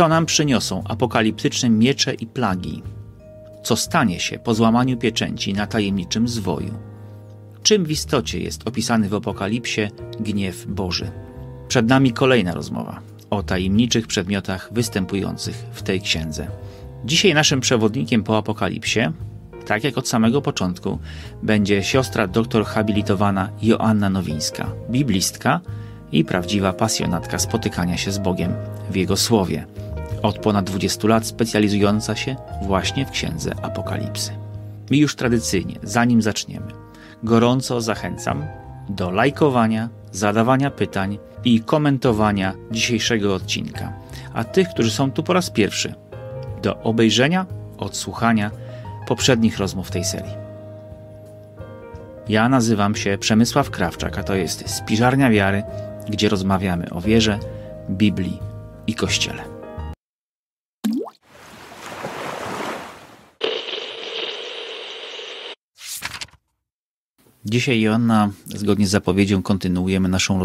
Co nam przyniosą apokaliptyczne miecze i plagi? Co stanie się po złamaniu pieczęci na tajemniczym zwoju? Czym w istocie jest opisany w Apokalipsie gniew Boży? Przed nami kolejna rozmowa o tajemniczych przedmiotach występujących w tej księdze. Dzisiaj naszym przewodnikiem po Apokalipsie, tak jak od samego początku, będzie siostra doktor habilitowana Joanna Nowińska, biblistka i prawdziwa pasjonatka spotykania się z Bogiem w Jego Słowie. Od ponad 20 lat specjalizująca się właśnie w księdze Apokalipsy. I już tradycyjnie, zanim zaczniemy, gorąco zachęcam do lajkowania, zadawania pytań i komentowania dzisiejszego odcinka. A tych, którzy są tu po raz pierwszy, do obejrzenia, odsłuchania poprzednich rozmów tej serii. Ja nazywam się Przemysław Krawczak, a to jest Spiżarnia Wiary, gdzie rozmawiamy o wierze, Biblii i Kościele. Dzisiaj, Joanna, zgodnie z zapowiedzią, kontynuujemy naszą